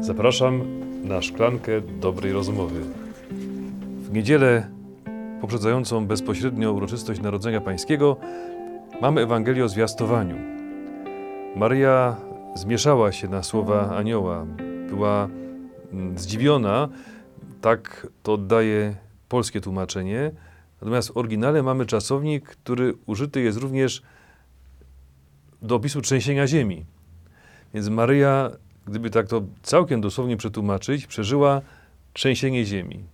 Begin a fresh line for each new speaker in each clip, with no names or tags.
Zapraszam na szklankę dobrej rozmowy. W niedzielę poprzedzającą bezpośrednio uroczystość Narodzenia Pańskiego mamy Ewangelię o zwiastowaniu. Maryja zmieszała się na słowa anioła. Była mm, zdziwiona, tak to oddaje polskie tłumaczenie. Natomiast w oryginale mamy czasownik, który użyty jest również do opisu trzęsienia ziemi. Więc Maryja, gdyby tak to całkiem dosłownie przetłumaczyć, przeżyła trzęsienie ziemi.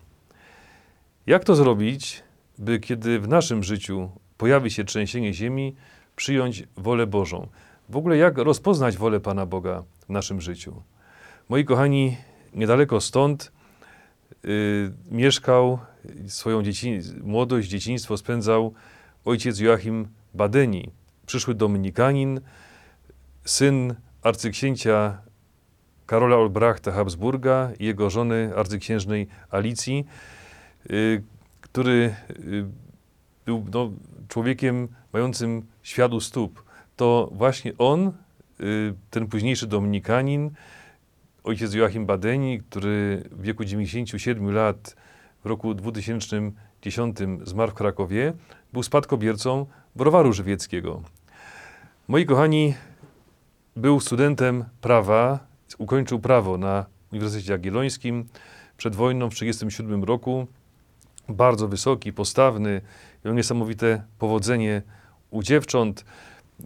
Jak to zrobić, by kiedy w naszym życiu pojawi się trzęsienie ziemi, przyjąć wolę Bożą? W ogóle jak rozpoznać wolę Pana Boga w naszym życiu? Moi kochani, niedaleko stąd yy, mieszkał, swoją dzieci, młodość, dzieciństwo spędzał ojciec Joachim Badeni, przyszły dominikanin, syn arcyksięcia Karola Olbrachta Habsburga i jego żony arcyksiężnej Alicji, y, który y, był no, człowiekiem mającym świat u stóp. To właśnie on, y, ten późniejszy dominikanin, ojciec Joachim Badeni, który w wieku 97 lat w roku 2010 zmarł w Krakowie, był spadkobiercą browaru żywieckiego. Moi kochani, był studentem prawa, ukończył prawo na Uniwersytecie Jagiellońskim przed wojną w 1937 roku. Bardzo wysoki, postawny, miał niesamowite powodzenie u dziewcząt,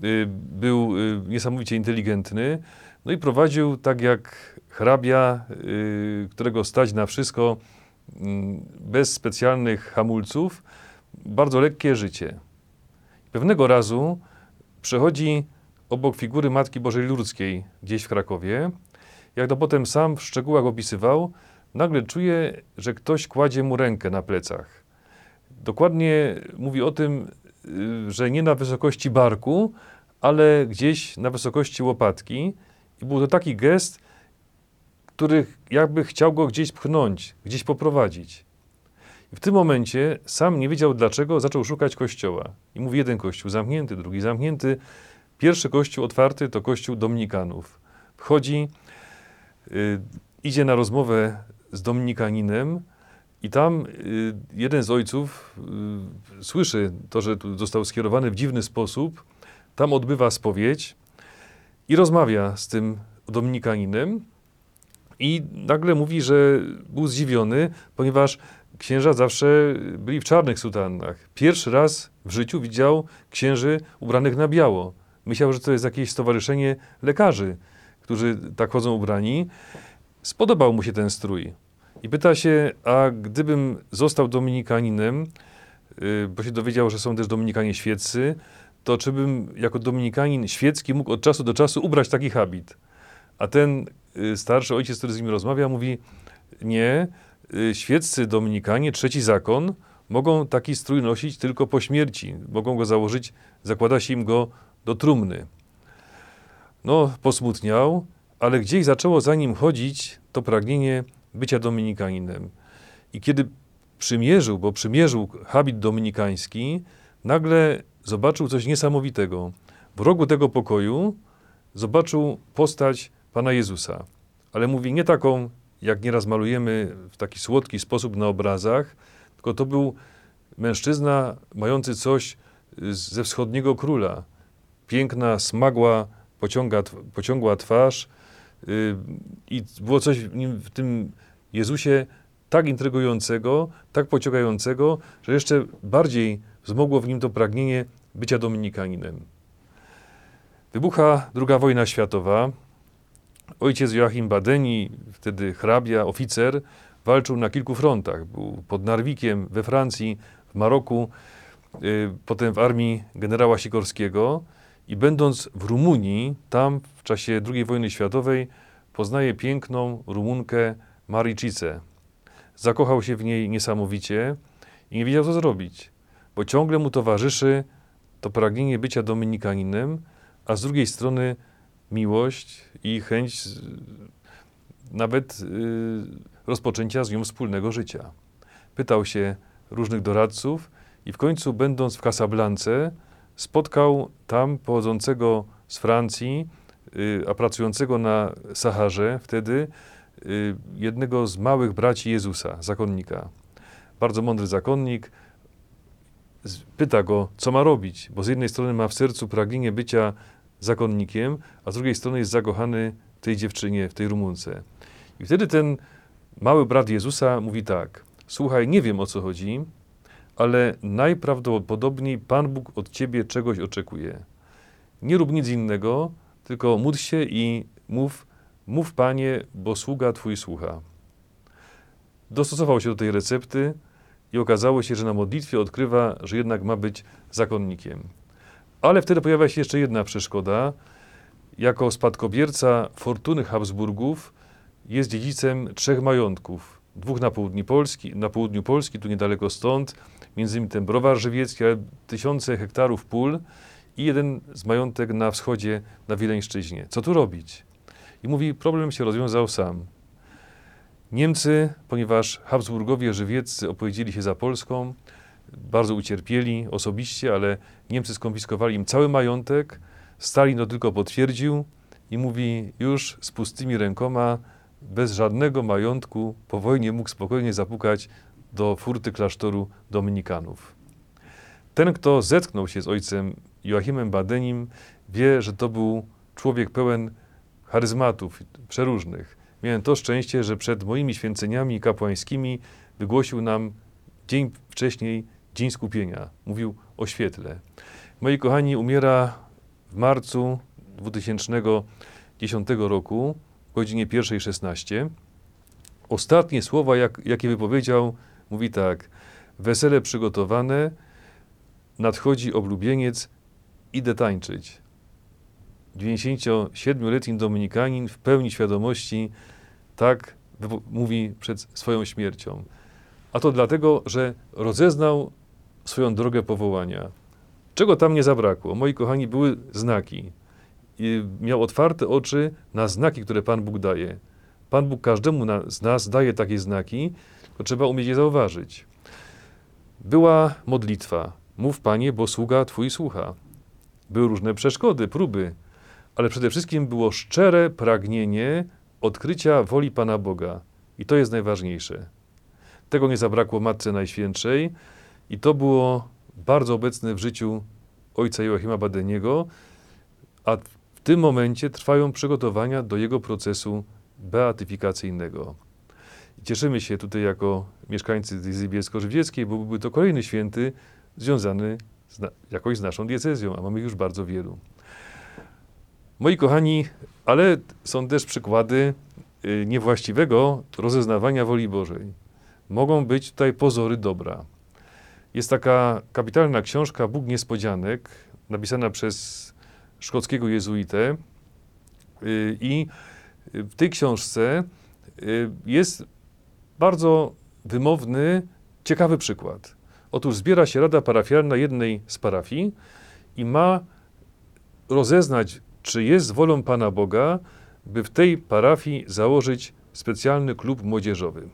y, był y, niesamowicie inteligentny, no i prowadził tak jak hrabia, y, którego stać na wszystko, mm, bez specjalnych hamulców, bardzo lekkie życie. Pewnego razu przechodzi obok figury Matki Bożej Ludzkiej gdzieś w Krakowie. Jak to potem sam w szczegółach opisywał, nagle czuje, że ktoś kładzie mu rękę na plecach. Dokładnie mówi o tym, y, że nie na wysokości barku, ale gdzieś na wysokości łopatki. I był to taki gest, który jakby chciał go gdzieś pchnąć, gdzieś poprowadzić. I w tym momencie sam nie wiedział dlaczego, zaczął szukać kościoła. I mówi jeden kościół zamknięty, drugi zamknięty. Pierwszy kościół otwarty to kościół Dominikanów. Wchodzi, idzie na rozmowę z Dominikaninem i tam y, jeden z ojców y, słyszy to, że został skierowany w dziwny sposób. Tam odbywa spowiedź i rozmawia z tym Dominikaninem i nagle mówi, że był zdziwiony, ponieważ księża zawsze byli w czarnych sutannach. Pierwszy raz w życiu widział księży ubranych na biało. Myślał, że to jest jakieś stowarzyszenie lekarzy, którzy tak chodzą ubrani. Spodobał mu się ten strój. I pyta się, a gdybym został dominikaninem, yy, bo się dowiedział, że są też dominikanie świeccy, to czy bym jako dominikanin świecki mógł od czasu do czasu ubrać taki habit? A ten yy, starszy ojciec, który z nim rozmawia, mówi, nie, yy, świeccy dominikanie, trzeci zakon, mogą taki strój nosić tylko po śmierci. Mogą go założyć, zakłada się im go do trumny. No, posmutniał, ale gdzieś zaczęło za nim chodzić to pragnienie bycia dominikaninem. I kiedy przymierzył, bo przymierzył habit dominikański, nagle zobaczył coś niesamowitego. W rogu tego pokoju zobaczył postać Pana Jezusa. Ale mówi nie taką, jak nieraz malujemy w taki słodki sposób na obrazach, tylko to był mężczyzna mający coś ze wschodniego króla, piękna, smagła, pociąga, pociągła twarz yy, i było coś w, nim, w tym Jezusie tak intrygującego, tak pociągającego, że jeszcze bardziej wzmogło w nim to pragnienie bycia dominikaninem. Wybucha II wojna światowa. Ojciec Joachim Badeni, wtedy hrabia, oficer, walczył na kilku frontach. Był pod Narwikiem we Francji, w Maroku, yy, potem w armii generała Sikorskiego. I będąc w Rumunii, tam w czasie II wojny światowej, poznaje piękną Rumunkę Maricicę. Zakochał się w niej niesamowicie i nie wiedział, co zrobić, bo ciągle mu towarzyszy to pragnienie bycia dominikaninem, a z drugiej strony miłość i chęć nawet yy, rozpoczęcia z nią wspólnego życia. Pytał się różnych doradców i w końcu, będąc w Casablance, spotkał tam pochodzącego z Francji, y, a pracującego na Saharze wtedy y, jednego z małych braci Jezusa, zakonnika. Bardzo mądry zakonnik. Pyta go, co ma robić, bo z jednej strony ma w sercu pragnienie bycia zakonnikiem, a z drugiej strony jest zakochany tej dziewczynie, w tej Rumunce. I wtedy ten mały brat Jezusa mówi tak: Słuchaj, nie wiem o co chodzi, ale najprawdopodobniej Pan Bóg od ciebie czegoś oczekuje. Nie rób nic innego, tylko módl się i mów, mów Panie, bo sługa Twój słucha. Dostosował się do tej recepty i okazało się, że na modlitwie odkrywa, że jednak ma być zakonnikiem. Ale wtedy pojawia się jeszcze jedna przeszkoda. Jako spadkobierca fortuny Habsburgów jest dziedzicem trzech majątków. Dwóch na południu Polski, na południu Polski, tu niedaleko stąd, między innymi ten browar żywiecki, ale tysiące hektarów pól i jeden z majątek na wschodzie, na Wileńszczyźnie. Co tu robić? I mówi, problem się rozwiązał sam. Niemcy, ponieważ Habsburgowie żywieccy opowiedzieli się za Polską, bardzo ucierpieli osobiście, ale Niemcy skonfiskowali im cały majątek. Stalin to tylko potwierdził i mówi, już z pustymi rękoma, bez żadnego majątku, po wojnie mógł spokojnie zapukać do furty klasztoru Dominikanów. Ten, kto zetknął się z ojcem Joachimem Badenim, wie, że to był człowiek pełen charyzmatów przeróżnych. Miałem to szczęście, że przed moimi święceniami kapłańskimi wygłosił nam dzień wcześniej Dzień Skupienia. Mówił o świetle. Moi kochani, umiera w marcu 2010 roku o godzinie 1.16. Ostatnie słowa, jak, jakie wypowiedział, mówi tak. Wesele przygotowane, nadchodzi oblubieniec, idę tańczyć. 97-letni Dominikanin w pełni świadomości tak mówi przed swoją śmiercią. A to dlatego, że rozeznał swoją drogę powołania. Czego tam nie zabrakło? Moi kochani, były znaki. Miał otwarte oczy na znaki, które Pan Bóg daje. Pan Bóg każdemu z nas daje takie znaki, to trzeba umieć je zauważyć. Była modlitwa. Mów Panie, bo sługa Twój słucha. Były różne przeszkody, próby, ale przede wszystkim było szczere pragnienie odkrycia woli Pana Boga. I to jest najważniejsze. Tego nie zabrakło Matce Najświętszej i to było bardzo obecne w życiu ojca Joachima Badeniego, a w tym momencie trwają przygotowania do jego procesu beatyfikacyjnego. Cieszymy się tutaj jako mieszkańcy diecezji bielsko-żywieckiej, bo byłby to kolejny święty związany z jakoś z naszą diecezją, a mamy już bardzo wielu. Moi kochani, ale są też przykłady y, niewłaściwego rozeznawania woli Bożej. Mogą być tutaj pozory dobra. Jest taka kapitalna książka Bóg Niespodzianek, napisana przez szkockiego jezuitę y, i w tej książce y, jest bardzo wymowny, ciekawy przykład. Otóż zbiera się rada parafialna jednej z parafii i ma rozeznać, czy jest wolą Pana Boga, by w tej parafii założyć specjalny klub młodzieżowy.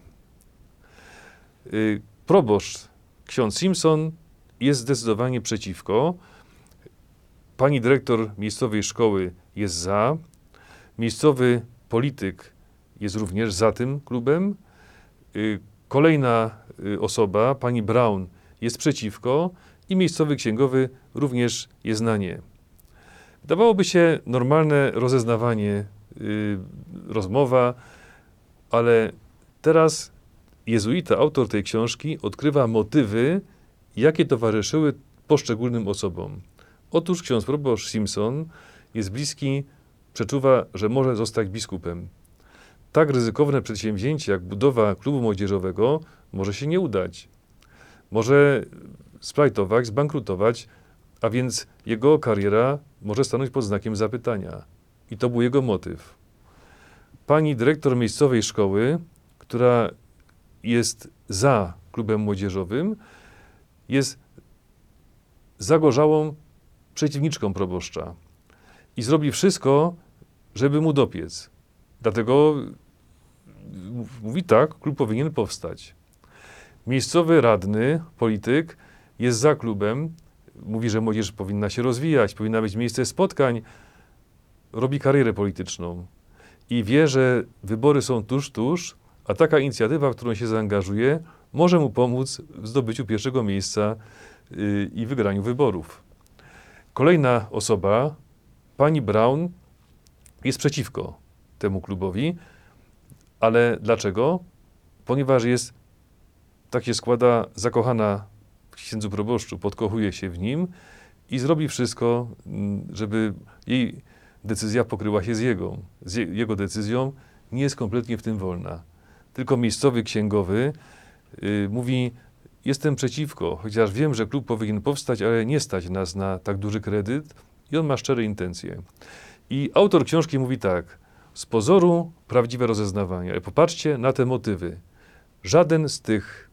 Y, Proboszcz, ksiądz Simpson, jest zdecydowanie przeciwko. Pani dyrektor miejscowej szkoły jest za. Miejscowy polityk jest również za tym klubem. Y, Kolejna y, osoba, pani Brown, jest przeciwko i miejscowy księgowy również jest na nie. Wydawałoby się normalne rozeznawanie, y, rozmowa, ale teraz jezuita, autor tej książki, odkrywa motywy, jakie towarzyszyły poszczególnym osobom. Otóż ksiądz proboszcz Simpson jest bliski, przeczuwa, że może zostać biskupem. Tak ryzykowne przedsięwzięcie jak budowa klubu młodzieżowego może się nie udać. Może splajtować, zbankrutować, a więc jego kariera może stanąć pod znakiem zapytania. I to był jego motyw. Pani dyrektor miejscowej szkoły, która jest za klubem młodzieżowym, jest zagorzałą przeciwniczką proboszcza i zrobi wszystko, żeby mu dopiec. Dlatego mówi tak, klub powinien powstać. Miejscowy radny, polityk jest za klubem, mówi, że młodzież powinna się rozwijać, powinna być miejsce spotkań, robi karierę polityczną. i wie, że wybory są tuż, tuż, a taka inicjatywa, w którą się zaangażuje, może mu pomóc w zdobyciu pierwszego miejsca y, i wygraniu wyborów. Kolejna osoba, pani Brown, jest przeciwko temu klubowi, ale dlaczego? Ponieważ jest, tak się składa, zakochana w księdzu proboszczu, podkochuje się w nim i zrobi wszystko, mm, żeby jej decyzja pokryła się z jego. Z je, jego decyzją nie jest kompletnie w tym wolna. Tylko miejscowy księgowy y, mówi: Jestem przeciwko, chociaż wiem, że klub powinien powstać, ale nie stać nas na tak duży kredyt i on ma szczere intencje. I autor książki mówi tak: z pozoru prawdziwe rozeznawanie, ale popatrzcie na te motywy. Żaden z tych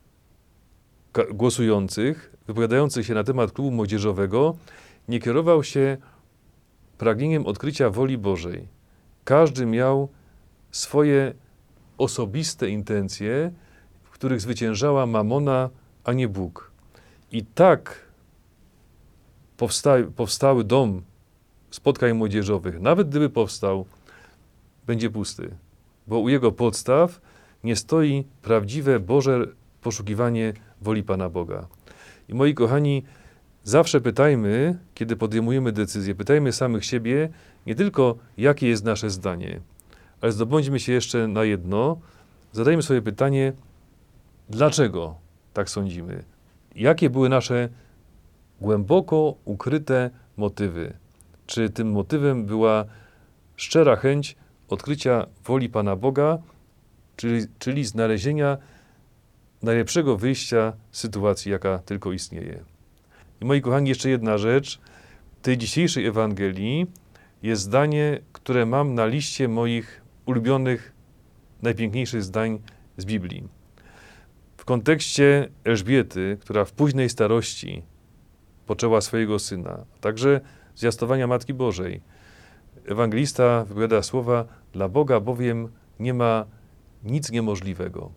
głosujących, wypowiadających się na temat klubu młodzieżowego, nie kierował się pragnieniem odkrycia woli Bożej. Każdy miał swoje osobiste intencje, w których zwyciężała mamona, a nie Bóg. I tak powsta powstały dom spotkań młodzieżowych, nawet gdyby powstał, będzie pusty, bo u jego podstaw nie stoi prawdziwe Boże poszukiwanie woli Pana Boga. I moi kochani, zawsze pytajmy, kiedy podejmujemy decyzje, pytajmy samych siebie nie tylko, jakie jest nasze zdanie, ale zdobądźmy się jeszcze na jedno, zadajmy sobie pytanie, dlaczego tak sądzimy? Jakie były nasze głęboko ukryte motywy? Czy tym motywem była szczera chęć odkrycia woli Pana Boga, czyli, czyli znalezienia najlepszego wyjścia z sytuacji, jaka tylko istnieje. I moi kochani, jeszcze jedna rzecz. Tej dzisiejszej Ewangelii jest zdanie, które mam na liście moich ulubionych, najpiękniejszych zdań z Biblii. W kontekście Elżbiety, która w późnej starości poczęła swojego syna, a także zwiastowania Matki Bożej, ewangelista wypowiada słowa: Dla Boga bowiem nie ma nic niemożliwego.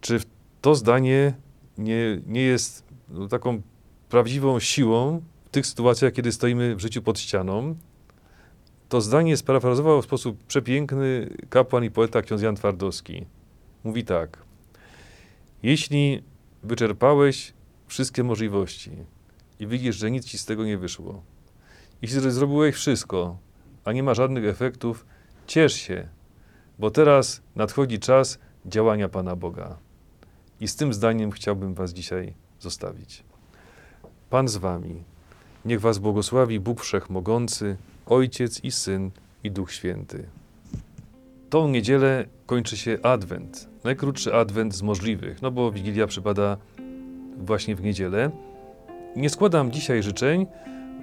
Czy to zdanie nie, nie jest no, taką prawdziwą siłą w tych sytuacjach, kiedy stoimy w życiu pod ścianą? To zdanie sparafrazował w sposób przepiękny kapłan i poeta ksiądz Jan Twardowski. Mówi tak: Jeśli wyczerpałeś wszystkie możliwości i widzisz, że nic ci z tego nie wyszło, jeśli zrobiłeś wszystko, a nie ma żadnych efektów, ciesz się, bo teraz nadchodzi czas działania Pana Boga. I z tym zdaniem chciałbym Was dzisiaj zostawić. Pan z Wami. Niech Was błogosławi Bóg Wszechmogący, Ojciec i Syn i Duch Święty. Tą niedzielę kończy się Adwent. Najkrótszy Adwent z możliwych, no bo Wigilia przypada właśnie w niedzielę. Nie składam dzisiaj życzeń,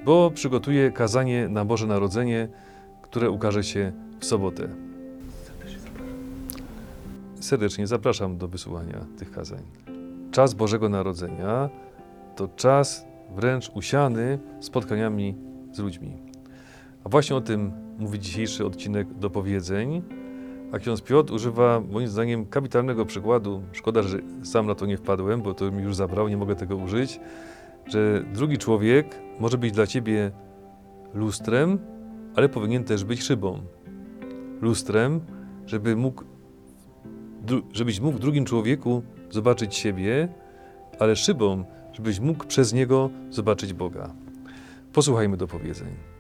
bo przygotuję kazanie na Boże Narodzenie, które ukaże się w sobotę. Serdecznie zapraszam do wysłuchania tych kazań. Czas Bożego Narodzenia to czas wręcz usiany spotkaniami z ludźmi. A właśnie o tym mówi dzisiejszy odcinek do powiedzeń. A ksiądz Piotr używa moim zdaniem kapitalnego przykładu. Szkoda, że sam na to nie wpadłem, bo to mi już zabrał, nie mogę tego użyć. Że drugi człowiek może być dla ciebie lustrem, ale powinien też być szybą. Lustrem, żeby mógł, żebyś mógł w drugim człowieku zobaczyć siebie, ale szybą, żebyś mógł przez niego zobaczyć Boga. Posłuchajmy do powiedzeń.